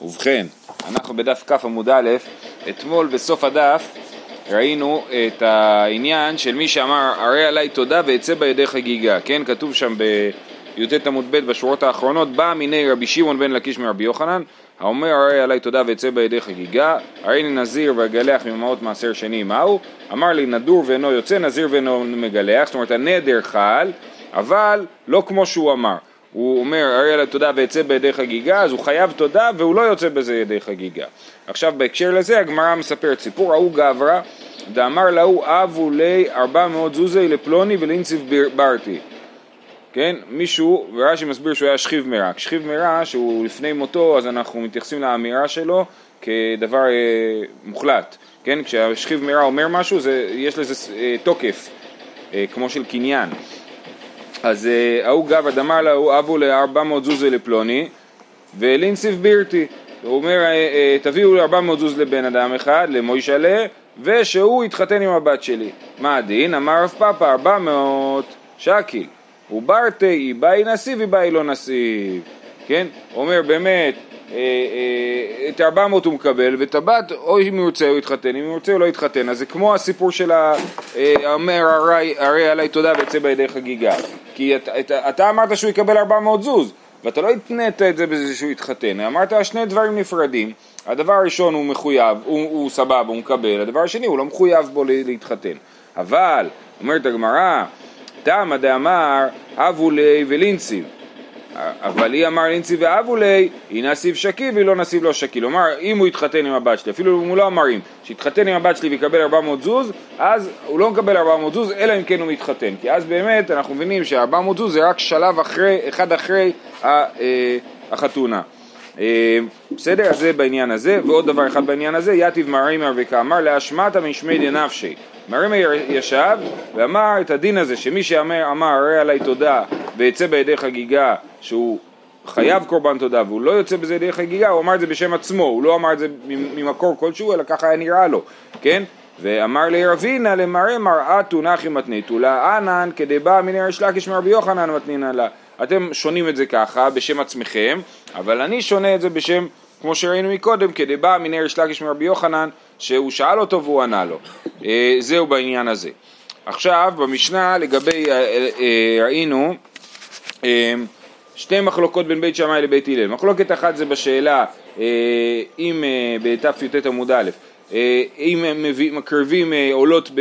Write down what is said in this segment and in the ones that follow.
ובכן, אנחנו בדף כ עמוד א', אתמול בסוף הדף ראינו את העניין של מי שאמר הרי עליי תודה ואצא בידי חגיגה, כן? כתוב שם בי"ט עמוד ב' בשורות האחרונות בא מיני רבי שמעון בן לקיש מרבי יוחנן האומר הרי עליי תודה ואצא בידי חגיגה הרי נזיר ואגלח ממעות מעשר שני מהו? אמר לי נדור ואינו יוצא נזיר ואינו מגלח. זאת אומרת הנדר חל אבל לא כמו שהוא אמר הוא אומר הרי עליי תודה ואצא בידי חגיגה, אז הוא חייב תודה והוא לא יוצא בזה ידי חגיגה. עכשיו בהקשר לזה הגמרא מספרת סיפור, ההוא גברא, דאמר להוא אבו לי ארבע מאות זוזי לפלוני ולאינציב ברטי. כן, מישהו, ורש"י מסביר שהוא היה שכיב מרע. שכיב מרע שהוא לפני מותו אז אנחנו מתייחסים לאמירה שלו כדבר אה, מוחלט. כן, כשהשכיב מרע אומר משהו זה, יש לזה אה, תוקף, אה, כמו של קניין. אז אה, ההוא גבא דמר לה אבו לארבע מאות זוזי לפלוני ולינסיב בירתי הוא אומר אה, אה, תביאו ארבע מאות זוז לבן אדם אחד למוישלה ושהוא יתחתן עם הבת שלי מה הדין? אמר רב פאפה ארבע מאות שקיל וברתי באי נסיב ובאי לא נסיב כן? הוא אומר באמת את ארבע מאות הוא מקבל ואת הבת או אם הוא ירצה הוא יתחתן. אם הוא ירצה הוא לא יתחתן. אז זה כמו הסיפור של האומר הרי עלי תודה ויצא בידי חגיגה. כי אתה, אתה, אתה אמרת שהוא יקבל 400 זוז, ואתה לא התנית את זה בזה שהוא יתחתן, אמרת שני דברים נפרדים, הדבר הראשון הוא מחויב, הוא, הוא סבבה, הוא מקבל, הדבר השני הוא לא מחויב בו להתחתן. אבל, אומרת הגמרא, תמא דאמר אבו לי ולינסיב אבל היא אמר לינצי ואבו לי, היא נסיב שקי והיא לא נסיב לא שקי. כלומר, אם הוא יתחתן עם הבת שלי, אפילו אם הוא לא אמר אם, שיתחתן עם הבת שלי ויקבל 400 זוז, אז הוא לא מקבל 400 זוז, אלא אם כן הוא מתחתן. כי אז באמת אנחנו מבינים ש-400 זוז זה רק שלב אחרי, אחד אחרי אה, החתונה. אה, בסדר? אז זה בעניין הזה, ועוד דבר אחד בעניין הזה, יתיב מרימר וכאמר להשמטה משמי דנפשי. מרימר ישב ואמר את הדין הזה שמי שאמר אמר הרי עלי תודה ויצא בידי חגיגה שהוא חייב קורבן תודה והוא לא יוצא בזה ידי חגיגה, הוא אמר את זה בשם עצמו, הוא לא אמר את זה ממקור כלשהו אלא ככה היה נראה לו, כן? ואמר לי רבינה למראה מרעתו נחי מתניתו לה אנן כדי בא מיני ריש לקיש מרבי יוחנן מתנינן לה אתם שונים את זה ככה בשם עצמכם, אבל אני שונה את זה בשם, כמו שראינו מקודם, כדי בא מיני ריש לקיש מרבי יוחנן, שהוא שאל אותו והוא ענה לו. אה, זהו בעניין הזה. עכשיו, במשנה לגבי, אה, אה, ראינו שתי מחלוקות בין בית שמאי לבית הלל. מחלוקת אחת זה בשאלה, אם בתי"ט עמוד א', אם הם מקריבים אה, עולות, ב,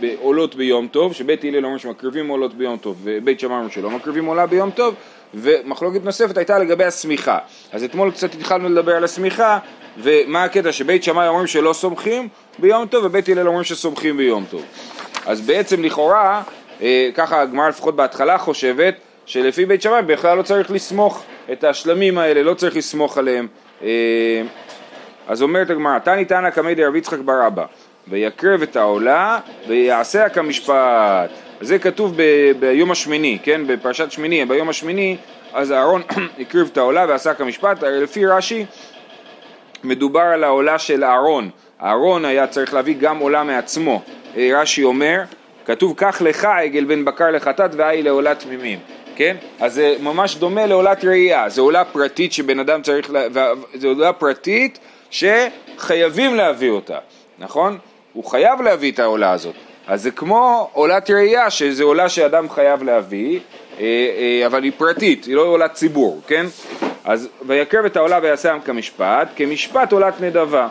ב, עולות ביום טוב, שבית הלל אומר שמקריבים עולות ביום טוב ובית שמאי שלא מקריבים עולה ביום טוב ומחלוקת נוספת הייתה לגבי השמיכה. אז אתמול קצת התחלנו לדבר על השמיכה ומה הקטע? שבית שמאי אומרים שלא סומכים ביום טוב ובית הלל אומרים שסומכים ביום טוב. אז בעצם לכאורה, אה, ככה הגמרא לפחות בהתחלה חושבת שלפי בית שמאי בכלל לא צריך לסמוך את השלמים האלה, לא צריך לסמוך עליהם אז אומרת הגמרא, תני תנא קמי דרב יצחק בר אבא, ויקרב את העולה ויעשה כמשפט. זה כתוב ב- ביום השמיני, כן? בפרשת שמיני, ביום השמיני, אז אהרון הקריב את העולה ועשה כמשפט, לפי רש"י מדובר על העולה של אהרון, אהרון היה צריך להביא גם עולה מעצמו, אה, רש"י אומר, כתוב קח לך עגל בן בקר לחטאת והי לעולה תמימים, כן? אז זה ממש דומה לעולת ראייה, זו עולה פרטית שבן אדם צריך, לה... זו עולה פרטית שחייבים להביא אותה, נכון? הוא חייב להביא את העולה הזאת. אז זה כמו עולת ראייה, שזו עולה שאדם חייב להביא, אה, אה, אבל היא פרטית, היא לא עולת ציבור, כן? אז ויקרב את העולה ויעשה עם כמשפט, כמשפט עולת נדבה.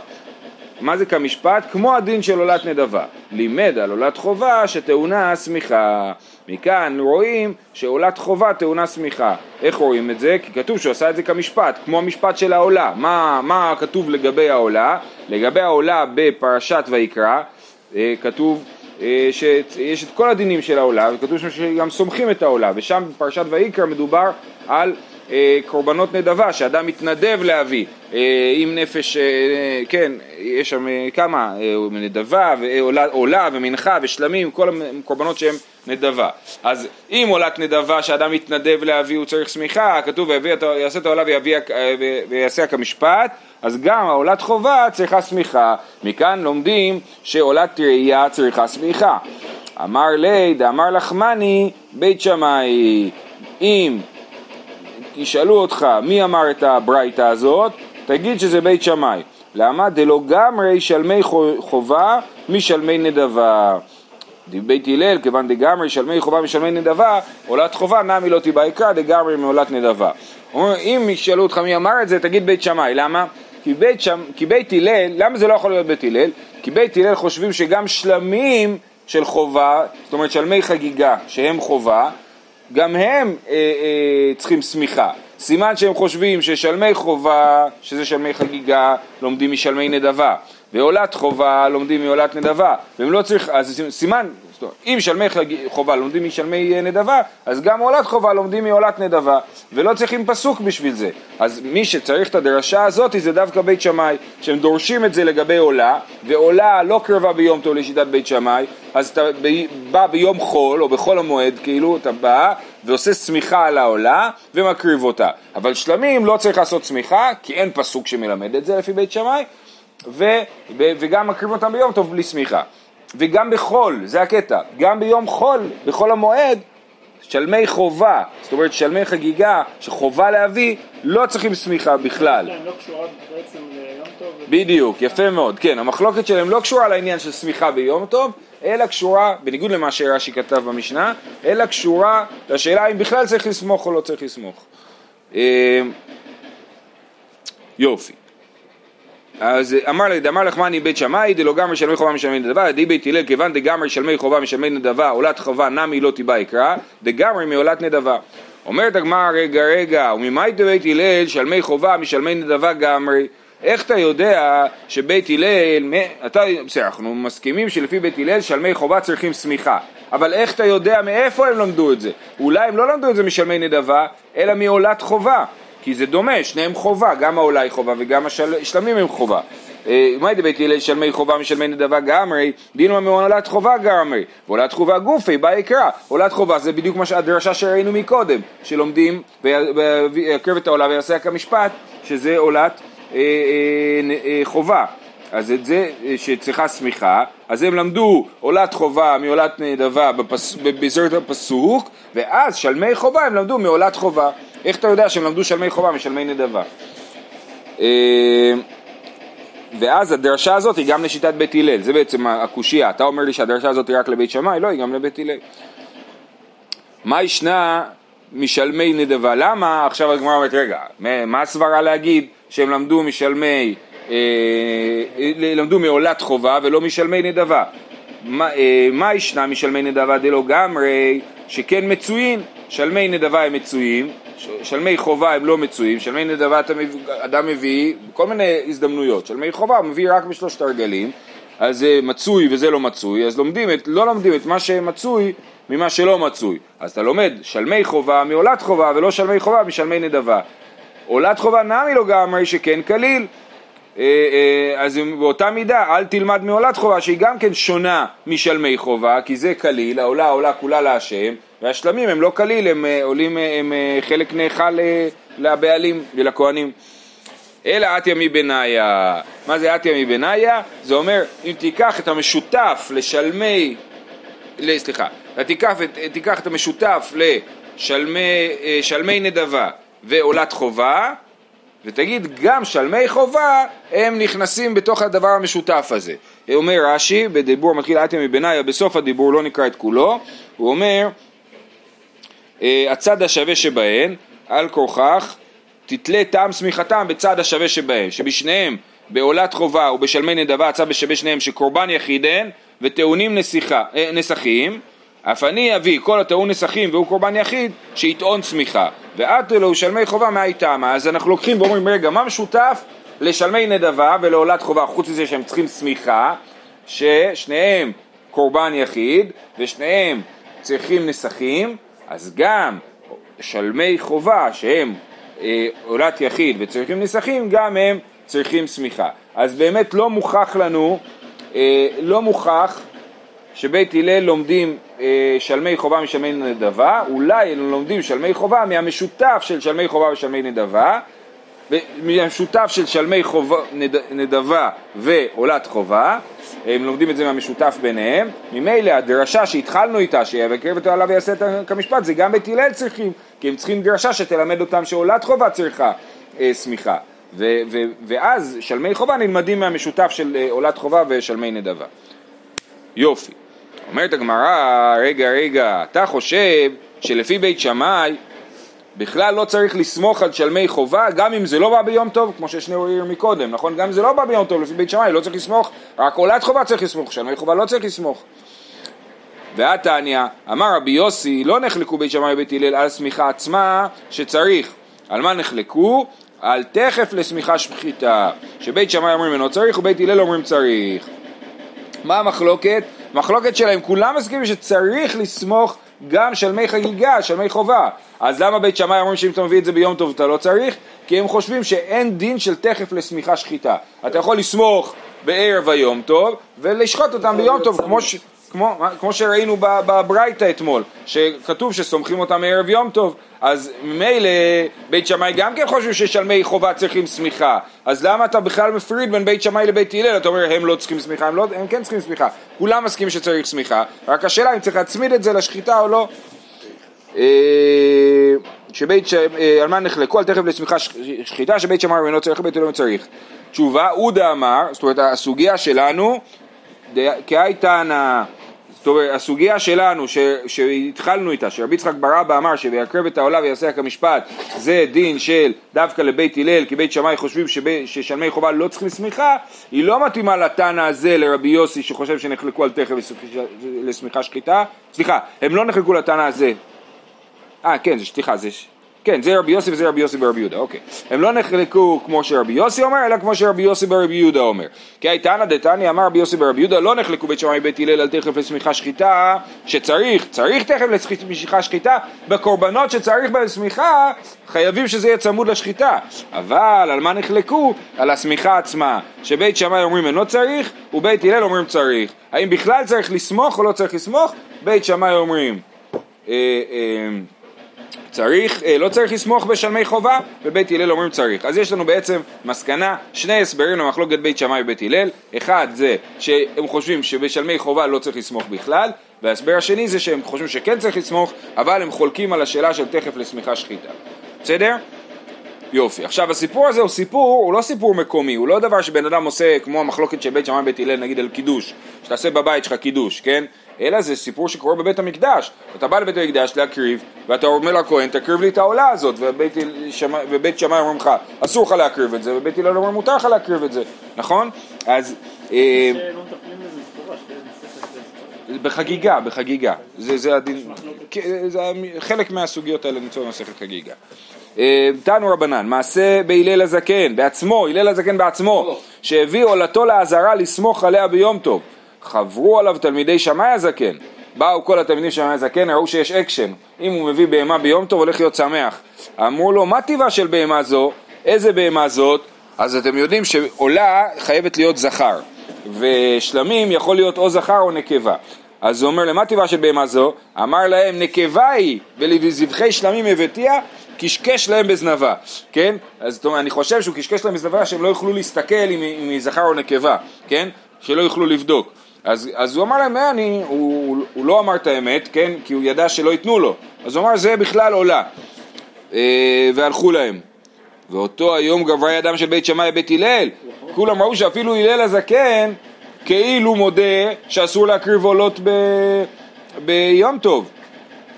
מה זה כמשפט? כמו הדין של עולת נדבה. לימד על עולת חובה שטעונה שמיכה. מכאן רואים שעולת חובה טעונה שמיכה. איך רואים את זה? כי כתוב שהוא עשה את זה כמשפט, כמו המשפט של העולה. מה, מה כתוב לגבי העולה? לגבי העולה בפרשת ויקרא אה, כתוב אה, שיש את כל הדינים של העולה, וכתוב שם שגם סומכים את העולה, ושם בפרשת ויקרא מדובר על קורבנות נדבה שאדם מתנדב להביא אה, עם נפש, אה, כן, יש שם כמה, נדבה ועולה ומנחה ושלמים, כל הקורבנות שהם נדבה. אז אם עולת נדבה שאדם מתנדב להביא הוא צריך שמיכה, כתוב ויעשה את העולה ויעשה כמשפט, אז גם העולת חובה צריכה שמיכה. מכאן לומדים שעולת ראייה צריכה שמיכה. אמר לי, דאמר לחמני בית שמאי, אם ישאלו אותך מי אמר את הברייתא הזאת, תגיד שזה בית שמאי. למה? דלא גמרי שלמי חובה משלמי נדבה. בית הלל, כיוון דגמרי שלמי חובה משלמי נדבה, עולת חובה נמי לא תיבא יקרא דגמרי מעולת נדבה. אם ישאלו אותך מי אמר את זה, תגיד בית שמאי, למה? כי בית, שם, כי בית הלל, למה זה לא יכול להיות בית הלל? כי בית הלל חושבים שגם שלמים של חובה, זאת אומרת שלמי חגיגה שהם חובה, גם הם אה, אה, צריכים שמיכה. סימן שהם חושבים ששלמי חובה, שזה שלמי חגיגה, לומדים משלמי נדבה, ועולת חובה לומדים מעולת נדבה, והם לא צריכים, אז סימן, אם שלמי חובה לומדים משלמי נדבה, אז גם עולת חובה לומדים מעולת נדבה, ולא צריכים פסוק בשביל זה. אז מי שצריך את הדרשה הזאת זה דווקא בית שמאי, שהם דורשים את זה לגבי עולה, ועולה לא קרבה ביום טוב לשיטת בית שמאי, אז אתה בא ביום חול, או בחול המועד, כאילו, אתה בא ועושה שמיכה על העולה ומקריב אותה. אבל שלמים לא צריך לעשות שמיכה, כי אין פסוק שמלמד את זה לפי בית שמאי, וגם מקריב אותם ביום טוב בלי שמיכה. וגם בחול, זה הקטע, גם ביום חול, בחול המועד, שלמי חובה, זאת אומרת שלמי חגיגה שחובה להביא, לא צריכים שמיכה בכלל. כן, לא קשורות בעצם ליום טוב. בדיוק, יפה מאוד, כן, המחלוקת שלהם לא קשורה לעניין של שמיכה ביום טוב, אלא קשורה, בניגוד למה שרש"י כתב במשנה, אלא קשורה לשאלה אם בכלל צריך לסמוך או לא צריך לסמוך. אה, יופי. אז אמר לי, דאמר לחמני בית שמאי, דלא גמרי שלמי חובה משלמי נדבה, די בית הלל, כיוון דגמרי שלמי חובה משלמי נדבה, עולת חובה נמי לא תיבא יקרא, דגמרי מעולת נדבה. אומרת הגמרא, רגע רגע, וממאי דבית הלל שלמי חובה משלמי נדבה גמרי, איך אתה יודע שבית הלל, אתה, בסדר, אנחנו מסכימים שלפי בית הלל שלמי חובה צריכים שמיכה, אבל איך אתה יודע מאיפה הם למדו את זה? אולי הם לא למדו את זה משלמי נדבה, אלא מעולת חובה. כי זה דומה, שניהם חובה, גם העולה היא חובה וגם השלמים הם חובה. אה, מה ידע בית הלל שלמי חובה משלמי נדבה גמרי, דינמה מעולת חובה גמרי, ועולת חובה גופי, בא יקרא, עולת חובה זה בדיוק מה הדרשה שראינו מקודם, שלומדים ויקרב את העולה ויעשה כמשפט, שזה עולת אה, אה, חובה. אז את זה שצריכה שמיכה, אז הם למדו עולת חובה מעולת נדבה בזרת הפסוק, ואז שלמי חובה הם למדו מעולת חובה. איך אתה יודע שהם למדו שלמי חובה משלמי נדבה? אה, ואז הדרשה הזאת היא גם לשיטת בית הלל, זה בעצם הקושייה, אתה אומר לי שהדרשה הזאת היא רק לבית שמאי? לא, היא גם לבית הלל. מה ישנה משלמי נדבה? למה עכשיו הגמרא אומרת, רגע, מה הסברה להגיד שהם למדו משלמי, אה, למדו מעולת חובה ולא משלמי נדבה? מה, אה, מה ישנה משלמי נדבה? דלא גמרי, שכן מצויים, שלמי נדבה הם מצויים, שלמי חובה הם לא מצויים, שלמי נדבה אדם מביא בכל מיני הזדמנויות, שלמי חובה הוא מביא רק בשלושת הרגלים, אז זה מצוי וזה לא מצוי, אז לומדים את, לא לומדים את מה שמצוי ממה שלא מצוי, אז אתה לומד שלמי חובה מעולת חובה ולא שלמי חובה משלמי נדבה. עולת חובה נמי לא גמרי שכן אה, אה, אז באותה מידה אל תלמד מעולת חובה שהיא גם כן שונה משלמי חובה כי זה כליל, העולה עולה כולה להשם והשלמים הם לא כליל, הם אה, עולים, הם חלק נאכל לבעלים ולכהנים. אלא אתיה מבניה. מה זה אתיה מבניה? זה אומר אם תיקח את המשותף לשלמי, סליחה, תיקח, תיקח את המשותף לשלמי נדבה ועולת חובה ותגיד גם שלמי חובה הם נכנסים בתוך הדבר המשותף הזה. אומר רש"י, בדיבור מתחיל אתיה מבניה, בסוף הדיבור לא נקרא את כולו, הוא אומר אה, הצד השווה שבהן, על כורכך, תתלה טעם שמיכתם בצד השווה שבהם, שבשניהם, בעולת חובה ובשלמי נדבה, הצד בשווה שניהם שקורבן יחידן וטעונים אה, נסחים, אף אני אביא כל הטעון נסחים והוא קורבן יחיד, שיטעון צמיחה. ועד אלו שלמי חובה מאי תמה. אז אנחנו לוקחים ואומרים, רגע, מה משותף לשלמי נדבה ולעולת חובה, חוץ מזה שהם צריכים צמיחה, ששניהם קורבן יחיד ושניהם צריכים נסחים, אז גם שלמי חובה שהם אה, עולת יחיד וצריכים נסחים, גם הם צריכים צמיחה. אז באמת לא מוכח לנו, אה, לא מוכח שבית הלל לומדים אה, שלמי חובה משלמי נדבה, אולי לומדים שלמי חובה מהמשותף של שלמי חובה ושלמי נדבה, מהמשותף של שלמי חובה, נד, נדבה ועולת חובה, הם לומדים את זה מהמשותף ביניהם, ממילא הדרשה שהתחלנו איתה, שיבקר ותעלה ויעשה את המשפט, זה גם בית הלל צריכים, כי הם צריכים דרשה שתלמד אותם שעולת חובה צריכה אה, ו- ואז שלמי חובה נלמדים מהמשותף של אה, עולת חובה ושלמי נדבה. יופי. אומרת הגמרא, רגע רגע, אתה חושב שלפי בית שמאי בכלל לא צריך לסמוך על שלמי חובה גם אם זה לא בא ביום טוב, כמו ששניאור העיר מקודם, נכון? גם אם זה לא בא ביום טוב לפי בית שמאי לא צריך לסמוך, רק עולת חובה צריך לסמוך, שלמי חובה לא צריך לסמוך. והתניא, אמר רבי יוסי, לא נחלקו בית שמאי ובית הלל על השמיכה עצמה שצריך. על מה נחלקו? על תכף לשמיכה שחיטה. שבית שמאי אומרים אינו צריך ובית הלל אומרים צריך. מה המחלוקת? מחלוקת שלהם, כולם מסכימים שצריך לסמוך גם של מי חגיגה, של מי חובה. אז למה בית שמאי אומרים שאם אתה מביא את זה ביום טוב אתה לא צריך? כי הם חושבים שאין דין של תכף לשמיכה שחיטה. אתה יכול לסמוך בערב היום טוב ולשחוט אותם ביום טוב, כמו, ש... כמו, כמו שראינו בברייתא אתמול, שכתוב שסומכים אותם מערב יום טוב, אז ממילא בית שמאי גם כן חושבים ששלמי חובה צריכים סמיכה, אז למה אתה בכלל מפריד בין בית שמאי לבית הלל? אתה אומר הם לא צריכים סמיכה, הם, לא, הם כן צריכים סמיכה, כולם מסכימים שצריך סמיכה, רק השאלה אם צריך להצמיד את זה לשחיטה או לא. אה, שבית, ש... אה, על מה נחלקו? על תכף לסמיכה שחיטה שבית שמאי אינו צריך ובית הלל לא צריך. תשובה, עודה אמר, זאת אומרת הסוגיה שלנו, כאי תנא זאת אומרת, הסוגיה שלנו ש, שהתחלנו איתה, שרבי יצחק ברבא אמר ש"ויקרב את העולה ויעשה כמשפט" זה דין של דווקא לבית הלל, כי בית שמאי חושבים שב, ששלמי חובה לא צריכים סמיכה, היא לא מתאימה לתנא הזה לרבי יוסי שחושב שנחלקו על תכף לשמיכה שחיטה, סליחה, הם לא נחלקו לתנא הזה, אה כן, זה סליחה, זה כן, זה רבי יוסי וזה רבי יוסי ברבי יהודה, אוקיי. הם לא נחלקו כמו שרבי יוסי אומר, אלא כמו שרבי יוסי ברבי יהודה אומר. כי הייתנא דתניא אמר רבי יוסי ברבי יהודה, לא נחלקו בית שמאי בית הלל על תכף לשמיכה שחיטה, שצריך, צריך תכף לשמיכה שחיטה, בקורבנות שצריך בהם שמיכה, חייבים שזה יהיה צמוד לשחיטה. אבל על מה נחלקו? על השמיכה עצמה, שבית שמאי אומרים אינו צריך, ובית הלל אומרים צריך. האם בכלל צריך לסמוך או לא צריך לסמוך? בית שמאי אומרים אה, אה, צריך, אה, לא צריך לסמוך בשלמי חובה, ובית הלל אומרים צריך. אז יש לנו בעצם מסקנה, שני הסברים למחלוקת בית שמאי ובית הלל, אחד זה שהם חושבים שבשלמי חובה לא צריך לסמוך בכלל, וההסבר השני זה שהם חושבים שכן צריך לסמוך, אבל הם חולקים על השאלה של תכף לשמיכה שחיטה. בסדר? יופי. עכשיו הסיפור הזה הוא סיפור, הוא לא סיפור מקומי, הוא לא דבר שבן אדם עושה כמו המחלוקת של בית שמאי ובית הלל נגיד על קידוש, שתעשה בבית שלך קידוש, כן? אלא זה סיפור שקורה בבית המקדש. אתה בא לבית המקדש להקריב, ואתה אומר לכהן, תקריב לי את העולה הזאת, ובית, שמי, ובית שמאי אומרים לך, אסור לך להקריב את זה, ובית הלל אומר, מותר לך להקריב את זה, נכון? אז... אה, בחגיגה, בחגיגה. זה, זה הדין, זה חלק מהסוגיות האלה נמצא במסכת חגיגה. אה, תנו רבנן, מעשה בהלל הזקן, בעצמו, הלל הזקן בעצמו, שהביא עולתו לעזרה לסמוך עליה ביום טוב. חברו עליו תלמידי שמאי הזקן. באו כל התלמידים של שמאי הזקן, ראו שיש אקשן. אם הוא מביא בהמה ביום טוב, הולך להיות שמח. אמרו לו, מה טיבה של בהמה זו? איזה בהמה זאת? אז אתם יודעים שעולה חייבת להיות זכר, ושלמים יכול להיות או זכר או נקבה. אז הוא אומר, למה טיבה של בהמה זו? אמר להם, נקבה היא, ולזבחי שלמים הבאתיה, קשקש להם בזנבה, כן? אז זאת אומרת, אני חושב שהוא קשקש להם בזנבה שהם לא יוכלו להסתכל אם היא זכר או נקבה, כן? שלא יוכלו לבדוק. אז, אז הוא אמר להם, אה, אני, הוא, הוא לא אמר את האמת, כן? כי הוא ידע שלא ייתנו לו. אז הוא אמר, זה בכלל עולה. אה, והלכו להם. ואותו היום גברה ידם של בית שמאי ובית הלל. כולם ראו שאפילו הלל הזקן כאילו מודה שאסור להקריב עולות ב... ביום טוב.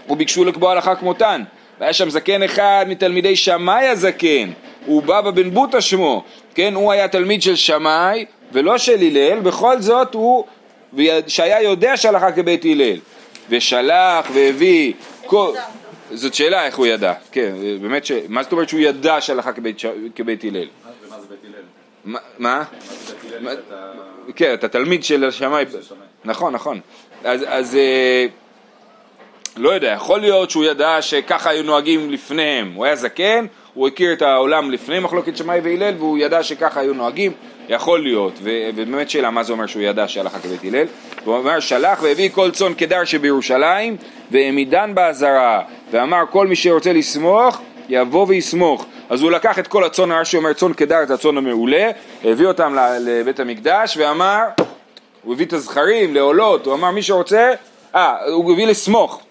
וביקשו לקבוע הלכה כמותן. והיה שם זקן אחד מתלמידי שמאי הזקן, הוא בבא בן בוטה שמו, כן, הוא היה תלמיד של שמאי ולא של הלל, בכל זאת הוא שהיה יודע שהלכה כבית הלל, ושלח והביא, כל... זאת שאלה איך הוא ידע, כן, באמת, ש... מה זאת אומרת שהוא ידע שהלכה כבית, ש... כבית הלל? מה זה בית הלל? מה? כן, אתה תלמיד של שמאי, נכון, נכון, אז, אז אה, לא יודע, יכול להיות שהוא ידע שככה היו נוהגים לפניהם, הוא היה זקן, הוא הכיר את העולם לפני מחלוקת שמאי והלל והוא ידע שככה היו נוהגים, יכול להיות, ובאמת שאלה מה זה אומר שהוא ידע שהלכה כבית הלל, הוא אומר שלח והביא כל צאן קדר שבירושלים והעמידן באזהרה ואמר כל מי שרוצה לסמוך יבוא ויסמוך אז הוא לקח את כל הצאן, הרש"י אומר צאן קדר את הצאן המעולה, הביא אותם לבית המקדש ואמר, הוא הביא את הזכרים לעולות, הוא אמר מי שרוצה, אה, הוא הביא לסמוך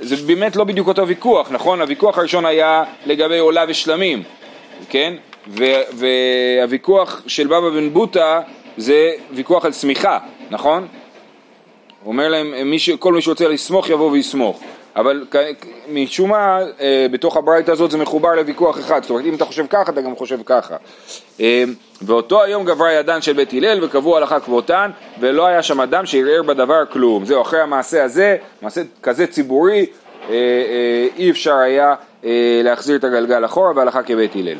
זה באמת לא בדיוק אותו ויכוח, נכון? הוויכוח הראשון היה לגבי עולה ושלמים, כן? והוויכוח של בבא בן בוטה זה ויכוח על סמיכה, נכון? הוא אומר להם, מי ש... כל מי שרוצה לסמוך יבוא ויסמוך. אבל משום מה, אה, בתוך הברייתא הזאת זה מחובר לוויכוח אחד, זאת אומרת אם אתה חושב ככה, אתה גם חושב ככה. אה, ואותו היום גברה ידן של בית הלל וקבעו הלכה כבותן, ולא היה שם אדם שערער בדבר כלום. זהו, אחרי המעשה הזה, מעשה כזה ציבורי, אה, אי אפשר היה להחזיר את הגלגל אחורה והלכה כבית הלל.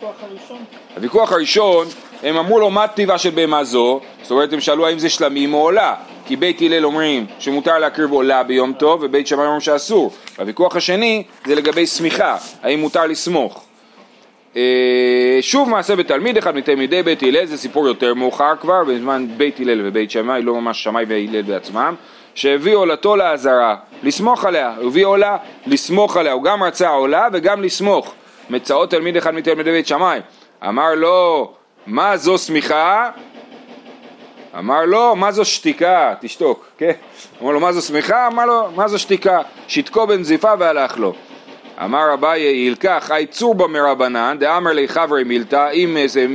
הוויכוח הראשון? הוויכוח הראשון, הם אמרו לו מה טבעה של בהמה זו, זאת אומרת הם שאלו האם זה שלמים או עולה, כי בית הלל אומרים שמותר להקריב עולה ביום טוב ובית שמאי אומרים שאסור. הוויכוח השני זה לגבי סמיכה, האם מותר לסמוך. אה, שוב מעשה בתלמיד אחד מתלמידי בית הלל, זה סיפור יותר מאוחר כבר, בזמן בית הלל ובית שמאי, לא ממש שמאי והלל בעצמם, שהביא עולתו לעזרה, לסמוך עליה, הביא עולה, לסמוך עליה, הוא גם רצה עולה וגם לסמוך. מצאות תלמיד אחד מתלמידי בית שמאי, אמר לו, מה זו שמיכה? אמר לו, מה זו שתיקה? תשתוק, כן? אמר לו, מה זו שמיכה? אמר לו, מה זו שתיקה? שתקו בנזיפה והלך לו. אמר אביי, ילקח אי צורבא מרבנן, דאמר לי חברי מילתא, אם איזה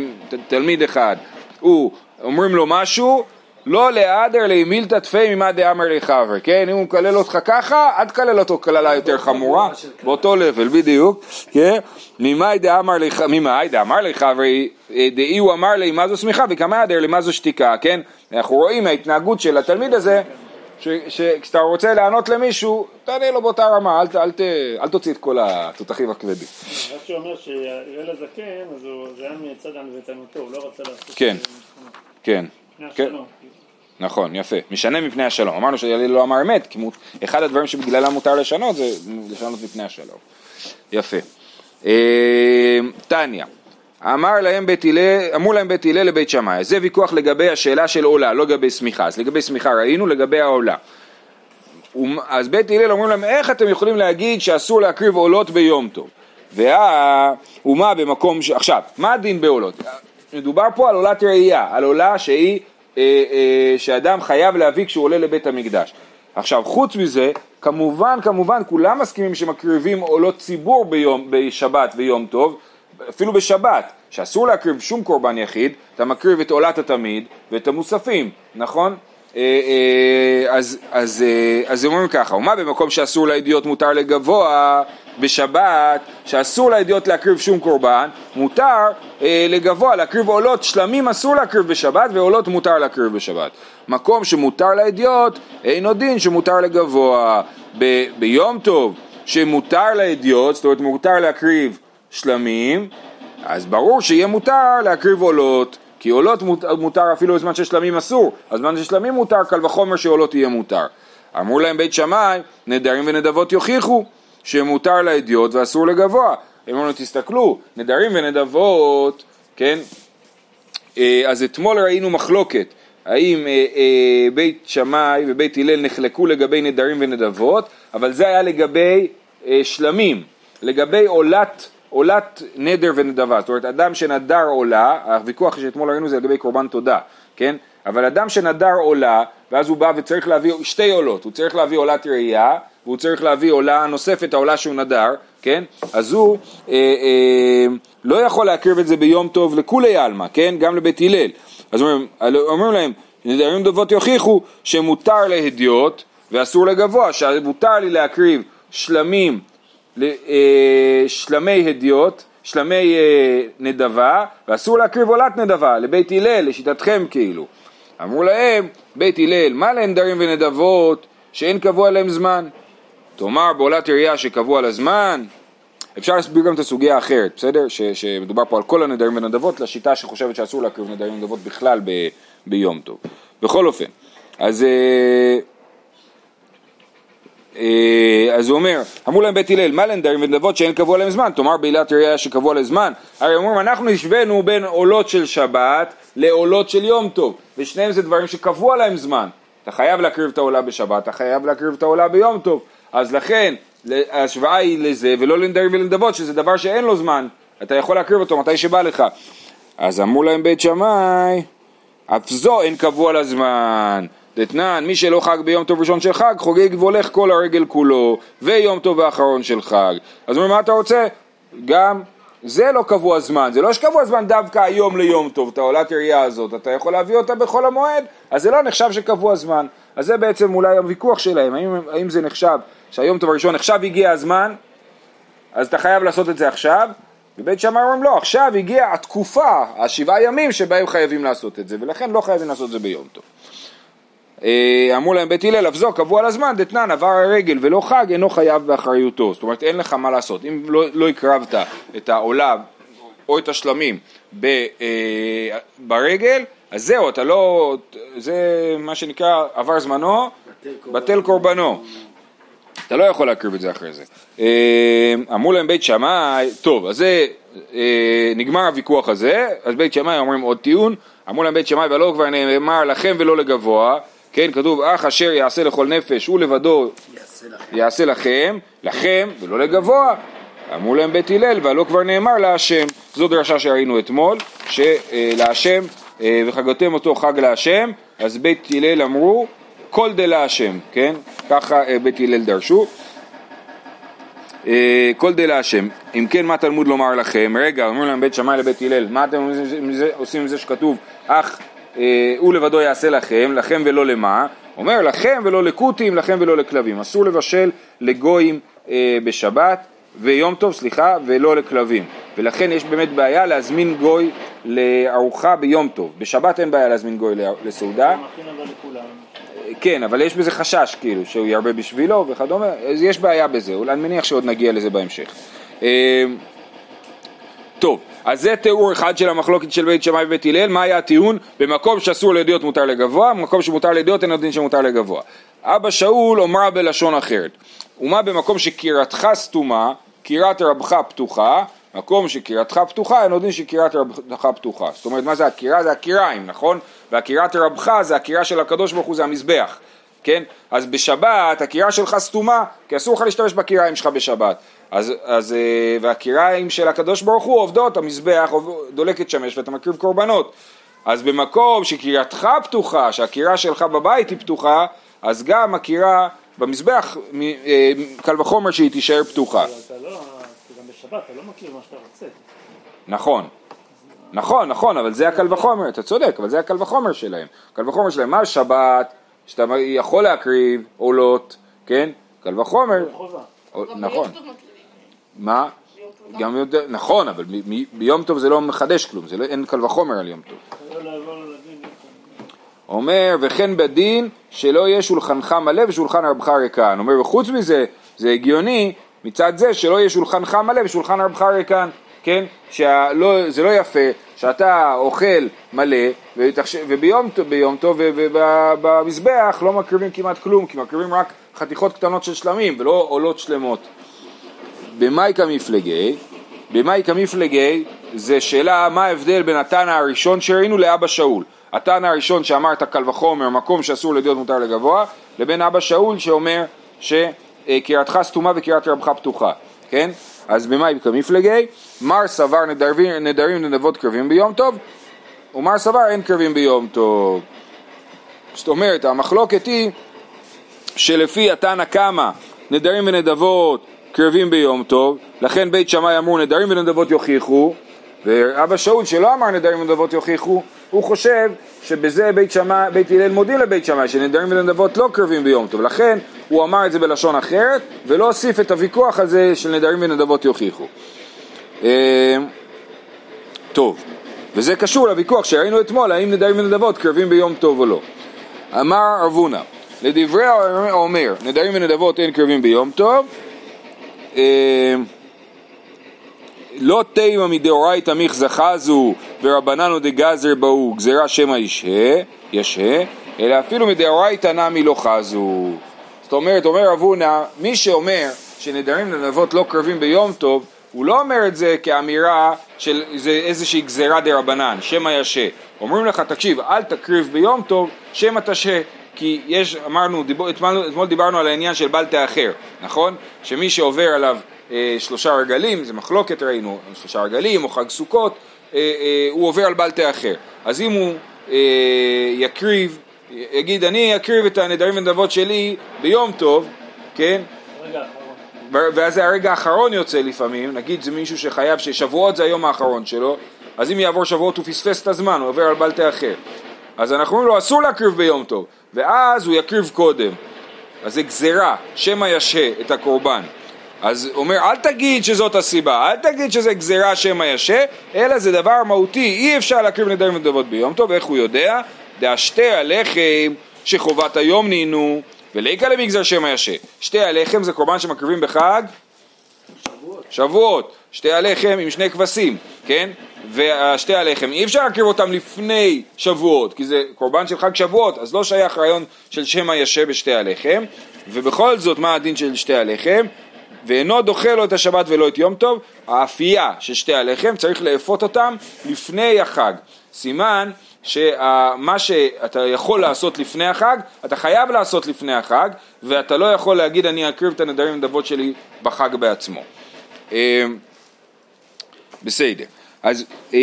תלמיד אחד, הוא, אומרים לו משהו, לא להדר לי מילתא תפי ממה דאמר לי חברי, כן? אם הוא מקלל אותך ככה, אל תקלל אותו קללה יותר חמורה, באותו לבל, בדיוק, כן? ממאי דאמר לי, ממאי דאמר לי חברי, דאי הוא אמר לי מה זו שמיכה וכמה ידר לי מה זו שתיקה, כן? אנחנו רואים מההתנהגות של התלמיד הזה שכשאתה רוצה לענות למישהו, תענה לו באותה רמה, אל, אל, אל, אל תוציא את כל התותחים הכבדים. רק שהוא אומר שיראה לזקן, אז זה היה מצד ענוותנותו, הוא לא רצה לעשות... כן, כן. כן. נכון, יפה. משנה מפני השלום. אמרנו שיליל לא אמר אמת, כי אחד הדברים שבגללם מותר לשנות זה לשנות מפני השלום. יפה. אה, טניה, אמר להם בית הלל, אמרו להם בית הלל לבית שמאי, זה ויכוח לגבי השאלה של עולה, לא לגבי שמיכה, אז לגבי שמיכה ראינו, לגבי העולה. אז בית הלל אומרים להם, איך אתם יכולים להגיד שאסור להקריב עולות ביום טוב? והאומה במקום ש... עכשיו, מה הדין בעולות? מדובר פה על עולת ראייה, על עולה שהיא, שאדם חייב להביא כשהוא עולה לבית המקדש. עכשיו, חוץ מזה, כמובן, כמובן, כולם מסכימים שמקריבים עולות ציבור ביום, בשבת ויום טוב, אפילו בשבת, שאסור להקריב שום קורבן יחיד, אתה מקריב את עולת התמיד ואת המוספים, נכון? אה, אה, אז, אז, אה, אז אומרים ככה, ומה במקום שאסור לידיעות מותר לגבוה בשבת, שאסור לידיעות להקריב שום קורבן, מותר לגבוה, להקריב עולות, שלמים אסור להקריב בשבת ועולות מותר להקריב בשבת. מקום שמותר לידיעות, אינו דין שמותר לגבוה. ב, ביום טוב שמותר לידיעות, זאת אומרת מותר להקריב שלמים, אז ברור שיהיה מותר להקריב עולות, כי עולות מותר אפילו בזמן ששלמים אסור, אז בזמן ששלמים מותר, קל וחומר שעולות יהיה מותר. אמרו להם בית שמאי, נדרים ונדבות יוכיחו שמותר לאדיוט ואסור לגבוה. הם אמרו, תסתכלו, נדרים ונדבות, כן, אה, אז אתמול ראינו מחלוקת, האם אה, אה, בית שמאי ובית הלל נחלקו לגבי נדרים ונדבות, אבל זה היה לגבי שלמים, לגבי עולת עולת נדר ונדבה, זאת אומרת אדם שנדר עולה, הוויכוח שאתמול ראינו זה לגבי קורבן תודה, כן? אבל אדם שנדר עולה, ואז הוא בא וצריך להביא שתי עולות, הוא צריך להביא עולת ראייה, והוא צריך להביא עולה נוספת, העולה שהוא נדר, כן? אז הוא אה, אה, לא יכול להקריב את זה ביום טוב לכולי עלמא, כן? גם לבית הלל. אז אומרים, אומרים להם, נדרים דבות יוכיחו שמותר להדיוט ואסור לגבוה, שמותר לי להקריב שלמים אה, שלמי הדיוט, שלמי אה, נדבה, ואסור להקריב עולת נדבה, לבית הלל, לשיטתכם כאילו. אמרו להם, בית הלל, מה לנדרים ונדבות שאין קבוע להם זמן? תאמר בעולת ירייה שקבוע לה זמן, אפשר להסביר גם את הסוגיה האחרת, בסדר? ש, שמדובר פה על כל הנדרים ונדבות, לשיטה שחושבת שאסור להקריב נדרים ונדבות בכלל ב, ביום טוב. בכל אופן, אז... אה, אה, אז הוא אומר, אמרו להם בית הלל, מה לנדרים ונדבות שאין קבוע להם זמן, תאמר בעילת ראייה שקבוע לזמן, הרי אומרים אנחנו השווינו בין עולות של שבת לעולות של יום טוב, ושניהם זה דברים שקבוע להם זמן, אתה חייב להקריב את העולה בשבת, אתה חייב להקריב את העולה ביום טוב, אז לכן ההשוואה היא לזה ולא לנדרים ולנדבות שזה דבר שאין לו זמן, אתה יכול להקריב אותו מתי שבא לך, אז אמרו להם בית שמאי, אף זו אין קבוע לזמן דתנן, מי שלא חג ביום טוב ראשון של חג, חוגג והולך כל הרגל כולו, ויום טוב האחרון של חג. אז מה אתה רוצה? גם זה לא קבוע זמן, זה לא שקבוע זמן דווקא היום ליום טוב, את העולת הראייה הזאת, אתה יכול להביא אותה בכל המועד, אז זה לא נחשב שקבוע זמן. אז זה בעצם אולי הוויכוח שלהם, האם, האם זה נחשב שהיום טוב הראשון עכשיו הגיע הזמן, אז אתה חייב לעשות את זה עכשיו, ובית שמאי אומרים לא, עכשיו הגיעה התקופה, השבעה ימים שבהם חייבים לעשות את זה, ולכן לא חייבים לעשות את זה ביום טוב. אה, אמרו להם בית הלל, אף זו קבוע לזמן, דתנן עבר הרגל ולא חג, אינו חייב באחריותו. זאת אומרת, אין לך מה לעשות. אם לא, לא הקרבת את העולה או את השלמים ב, אה, ברגל, אז זהו, אתה לא, זה מה שנקרא עבר זמנו, בטל קורבנו. אתה לא יכול להקריב את זה אחרי זה. אה, אמרו להם בית שמאי, טוב, אז זה, אה, נגמר הוויכוח הזה, אז בית שמאי אומרים עוד טיעון, אמרו להם בית שמאי ולא כבר נאמר לכם ולא לגבוה, כן, כתוב אח אשר יעשה לכל נפש הוא לבדו יעשה לכם, לכם ולא לגבוה. אמרו להם בית הלל והלא כבר נאמר להשם. זו דרשה שראינו אתמול, שלהשם אה, וחגותם אותו חג להשם, אז בית הלל אמרו כל דלהשם, כן? ככה אה, בית הלל דרשו. אה, כל דלהשם, אם כן מה תלמוד לומר לכם? רגע, אומרים להם בית שמאי לבית הלל, מה אתם עושים עם זה שכתוב אך הוא לבדו יעשה לכם, לכם ולא למה? אומר לכם ולא לכותים, לכם ולא לכלבים. אסור לבשל לגויים בשבת, ויום טוב, סליחה, ולא לכלבים. ולכן יש באמת בעיה להזמין גוי לארוחה ביום טוב. בשבת אין בעיה להזמין גוי לסעודה. כן, אבל יש בזה חשש, כאילו, שהוא ירבה בשבילו וכדומה, אז יש בעיה בזה, אולי אני מניח שעוד נגיע לזה בהמשך. אה, טוב, אז זה תיאור אחד של המחלוקת של בית שמאי ובית הלל, מה היה הטיעון? במקום שאסור לידיעות מותר לגבוה, במקום שמותר לידיעות אין הדין שמותר לגבוה. אבא שאול אומרה בלשון אחרת, ומה במקום שקירתך סתומה, קירת רבך פתוחה, מקום שקירתך פתוחה, אין יודעים שקירת רבך פתוחה. זאת אומרת, מה זה הקירה? זה הקיריים, נכון? והקירת רבך זה הקירה של הקדוש ברוך הוא, זה המזבח. כן? אז בשבת הקירה שלך סתומה, כי אסור לך להשתמש בקיריים שלך בשבת. אז, אז, אה, והקיריים של הקדוש ברוך הוא עובדות, המזבח דולקת שמש ואתה מקריב קורבנות. אז במקום שקירתך פתוחה, שהקירה שלך בבית היא פתוחה, אז גם הקירה במזבח, אה, קל וחומר שהיא תישאר פתוחה. אתה לא, גם בשבת אתה לא מכיר מה שאתה רוצה. נכון. נכון, נכון, אבל זה הקל וחומר, אתה צודק, אבל זה הקל וחומר שלהם. קל וחומר שלהם, מה שבת, שאתה יכול להקריב עולות, כן? קל וחומר. נכון. מה? גם יותר, נכון, אבל ביום טוב זה לא מחדש כלום, זה לא, אין קל וחומר על יום טוב. אומר, וכן בדין שלא יהיה שולחנך מלא ושולחן רבך ריקן. אומר, וחוץ מזה, זה הגיוני מצד זה שלא יהיה שולחנך מלא ושולחן רבך ריקן, כן? שזה לא יפה שאתה אוכל מלא וביום טוב, ביום טוב ובמזבח לא מקריבים כמעט כלום, כי מקריבים רק חתיכות קטנות של שלמים ולא עולות שלמות. במאי כמפלגי, במאי כמפלגי זה שאלה מה ההבדל בין התנא הראשון שראינו לאבא שאול. התנא הראשון שאמרת קל וחומר, מקום שאסור לדיעות מותר לגבוה, לבין אבא שאול שאומר שקריאתך סתומה וקריאת רבך פתוחה, כן? אז במאי כמפלגי, מר סבר נדרים, נדרים לנדבות קרבים ביום טוב, ומר סבר אין קרבים ביום טוב. זאת אומרת, המחלוקת היא שלפי התנא קמא נדרים ונדבות קרבים ביום טוב, לכן בית שמאי אמרו נדרים ונדבות יוכיחו, ואבא שאול שלא אמר נדרים ונדבות יוכיחו, הוא חושב שבזה בית, שמאי, בית הלל מודיע לבית שמאי שנדרים ונדבות לא קרבים ביום טוב, לכן הוא אמר את זה בלשון אחרת, ולא הוסיף את הוויכוח הזה של נדרים ונדבות יוכיחו. אה, טוב, וזה קשור לוויכוח שראינו אתמול, האם נדרים ונדבות קרבים ביום טוב או לא. אמר אבונה, לדברי האומר, נדרים ונדבות אין קרבים ביום טוב, אה, לא תימא מדאורייתא מיכזא חזו ורבננו דגזר בהו גזירה שמא ישהה, ישהה, אלא אפילו מדאורייתא נמי לא חזו. זאת אומרת, אומר אבונה, מי שאומר שנדרים לנבות לא קרבים ביום טוב, הוא לא אומר את זה כאמירה של זה איזושהי גזירה דה רבנן, שמא ישה. אומרים לך, תקשיב, אל תקריב ביום טוב, שמא תשה. כי יש, אמרנו, דיבור, אתמול, אתמול דיברנו על העניין של בל תאחר, נכון? שמי שעובר עליו אה, שלושה רגלים, זה מחלוקת ראינו, שלושה רגלים או חג סוכות, הוא עובר על בל תאחר. אז אם הוא אה, יקריב, יגיד אני אקריב את הנדרים ונדבות שלי ביום טוב, כן? ואז זה הרגע האחרון יוצא לפעמים, נגיד זה מישהו שחייב ששבועות זה היום האחרון שלו, אז אם יעבור שבועות הוא פספס את הזמן, הוא עובר על בלטה אחר. אז אנחנו אומרים לו אסור להקריב ביום טוב, ואז הוא יקריב קודם. אז זה גזירה, שמא ישה את הקורבן. אז הוא אומר, אל תגיד שזאת הסיבה, אל תגיד שזה גזירה שמא ישה, אלא זה דבר מהותי, אי אפשר להקריב נדרים ונדבות ביום טוב, איך הוא יודע? דאשתי הלחם שחובת היום נינו, וליקה למגזר שמא ישה. שתי הלחם זה קורבן שמקריבים בחג? שבועות. שבועות. שתי הלחם עם שני כבשים, כן? ושתי הלחם, אי אפשר להקריב אותם לפני שבועות, כי זה קורבן של חג שבועות, אז לא שייך רעיון של שמא ישה בשתי הלחם, ובכל זאת מה הדין של שתי הלחם? ואינו דוחה לו את השבת ולא את יום טוב, האפייה של שתי הלחם צריך לאפות אותם לפני החג. סימן שמה שאתה יכול לעשות לפני החג, אתה חייב לעשות לפני החג, ואתה לא יכול להגיד אני אקריב את הנדרים ונדבות שלי בחג בעצמו. אה, בסדר. אז אה,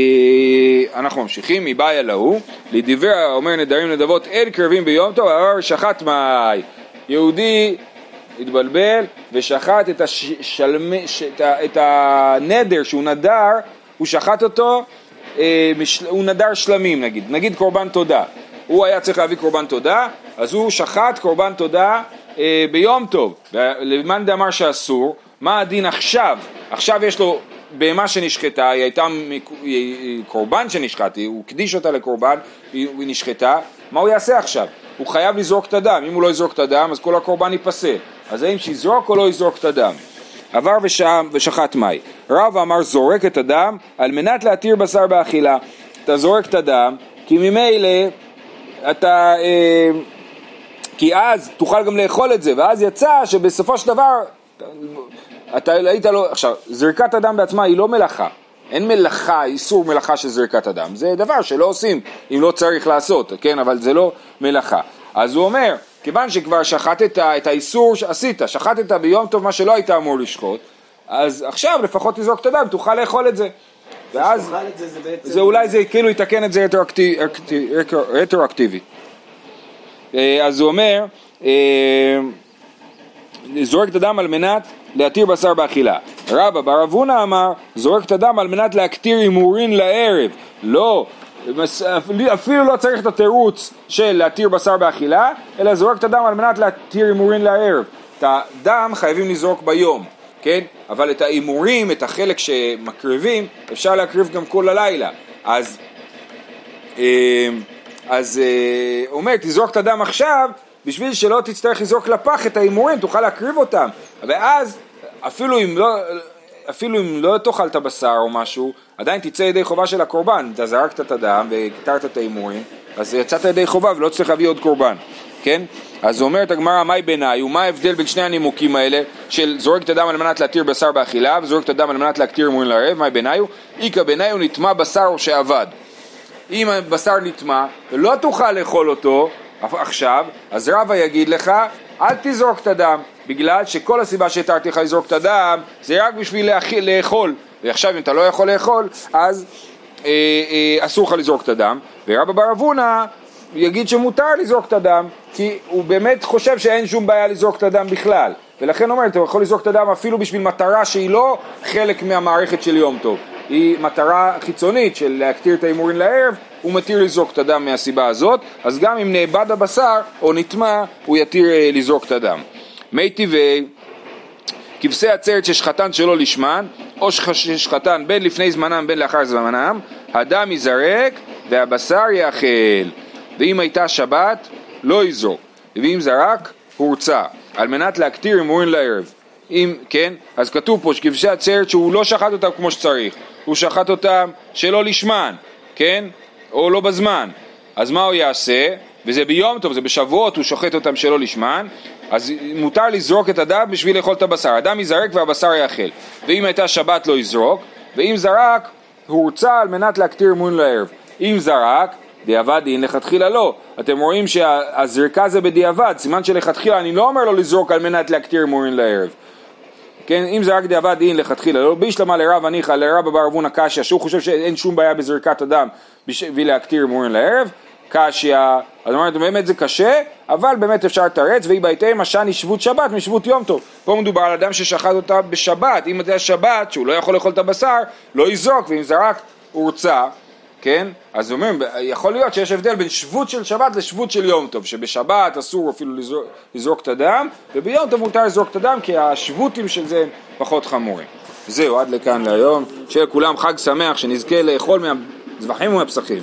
אנחנו ממשיכים, מבעיה להוא, לדברי אומר נדרים נדבות אין קרבים ביום טוב, אבל שחט מאי. יהודי התבלבל ושחט את, השלמ... את, ה... את הנדר שהוא נדר, הוא שחט אותו, אה. הוא נדר שלמים נגיד, נגיד קורבן תודה. הוא היה צריך להביא קורבן תודה, אז הוא שחט קורבן תודה אה, ביום טוב. למאן דאמר שאסור, מה הדין עכשיו? עכשיו יש לו בהמה שנשחטה, היא הייתה קורבן שנשחט, הוא הקדיש אותה לקורבן, היא נשחטה, מה הוא יעשה עכשיו? הוא חייב לזרוק את הדם, אם הוא לא יזרוק את הדם אז כל הקורבן ייפסל, אז האם שיזרוק או לא יזרוק את הדם? עבר ושם ושחט מי. רב אמר זורק את הדם על מנת להתיר בשר באכילה. אתה זורק את הדם כי ממילא אתה... אה, כי אז תוכל גם לאכול את זה, ואז יצא שבסופו של דבר אתה היית לא... עכשיו, זריקת הדם בעצמה היא לא מלאכה. אין מלאכה, איסור מלאכה של זריקת הדם. זה דבר שלא עושים אם לא צריך לעשות, כן? אבל זה לא מלאכה. אז הוא אומר, כיוון שכבר שחטת את האיסור שעשית, שחטת ביום טוב מה שלא היית אמור לשחוט, אז עכשיו לפחות תזרוק את הדם, תוכל לאכול את זה. ואז זה, זה, בעצם... זה אולי זה כאילו יתקן את זה רטרואקטיבי. אה, אז הוא אומר, אה, זורק את הדם על מנת להתיר בשר באכילה. רבא בר אבונה אמר, זורק את הדם על מנת להקטיר הימורין לערב. לא, אפילו לא צריך את התירוץ של להתיר בשר באכילה, אלא זורק את הדם על מנת להתיר הימורין לערב. את הדם חייבים לזרוק ביום, כן? אבל את ההימורים, את החלק שמקריבים, אפשר להקריב גם כל הלילה. אז, אה, אז אה, אומר, תזרוק את הדם עכשיו, בשביל שלא תצטרך לזרוק לפח את ההימורים, תוכל להקריב אותם. ואז, אפילו אם לא, אפילו אם לא תאכל את הבשר או משהו, עדיין תצא ידי חובה של הקורבן. אתה זרקת את הדם והקטרת את ההימורים, אז יצאת ידי חובה ולא צריך להביא עוד קורבן, כן? אז אומרת הגמרא, מהי בעיניי, ומה ההבדל בין שני הנימוקים האלה של זורק את הדם על מנת להתיר בשר באכילה וזורק את הדם על מנת להקטיר הימורים לערב, מהי בעיניי? איכא בעיניי הוא נטמע בשר או שעבד. אם הבשר נטמע ולא תוכל לאכול אותו עכשיו, אז רבא יגיד לך, אל תזרוק את הדם, בגלל שכל הסיבה שהתרתי לך לזרוק את הדם זה רק בשביל להכיל, לאכול, ועכשיו אם אתה לא יכול לאכול, אז אה, אה, אסור לך לזרוק את הדם, ורבא בר אבונה יגיד שמותר לזרוק את הדם, כי הוא באמת חושב שאין שום בעיה לזרוק את הדם בכלל, ולכן אומר, אתה יכול לזרוק את הדם אפילו בשביל מטרה שהיא לא חלק מהמערכת של יום טוב, היא מטרה חיצונית של להקטיר את ההימורים לערב, הוא מתיר לזרוק את הדם מהסיבה הזאת, אז גם אם נאבד הבשר או נטמע, הוא יתיר אה, לזרוק את הדם. מי טבעי, כבשי עצרת ששחטן שלא לשמן, או ששחטן בין לפני זמנם בין לאחר זמנם, הדם ייזרק והבשר יאכל. ואם הייתה שבת, לא יזרוק, ואם זרק, הורצה, על מנת להקטיר הימורים לערב. אם, כן, אז כתוב פה שכבשי עצרת שהוא לא שחט אותם כמו שצריך, הוא שחט אותם שלא לשמן, כן? או לא בזמן. אז מה הוא יעשה? וזה ביום טוב, זה בשבועות, הוא שוחט אותם שלא לשמן, אז מותר לזרוק את הדם בשביל לאכול את הבשר. הדם יזרק והבשר יאכל. ואם הייתה שבת לא יזרוק, ואם זרק, הוא הורצה על מנת להקטיר אמון לערב. אם זרק, דיעבד דין לכתחילה לא. אתם רואים שהזריקה זה בדיעבד, סימן שלכתחילה אני לא אומר לו לזרוק על מנת להקטיר אמון לערב. כן, אם זה רק דיעבד דין לכתחילה, לא בישלמה לרב הניחא לרב בר אבונה קשיא, שהוא חושב שאין שום בעיה בזריקת הדם בשביל להקטיר אמורים לערב, קשיא, אז אומרת באמת זה קשה, אבל באמת אפשר לתרץ, והיא בהתאם השני שבות שבת משבות יום טוב. פה מדובר על אדם ששחט אותה בשבת, אם זה השבת, שהוא לא יכול לאכול את הבשר, לא יזרוק, ואם זרק הורצה, כן? אז אומרים, יכול להיות שיש הבדל בין שבות של שבת לשבות של יום טוב, שבשבת אסור אפילו לזרוק, לזרוק את הדם, וביום טוב מותר לזרוק את הדם, כי השבותים של זה הם פחות חמורים. זהו, עד לכאן להיום. שיהיה לכולם חג שמח, שנזכה לאכול מהזבחים ומהפסחים.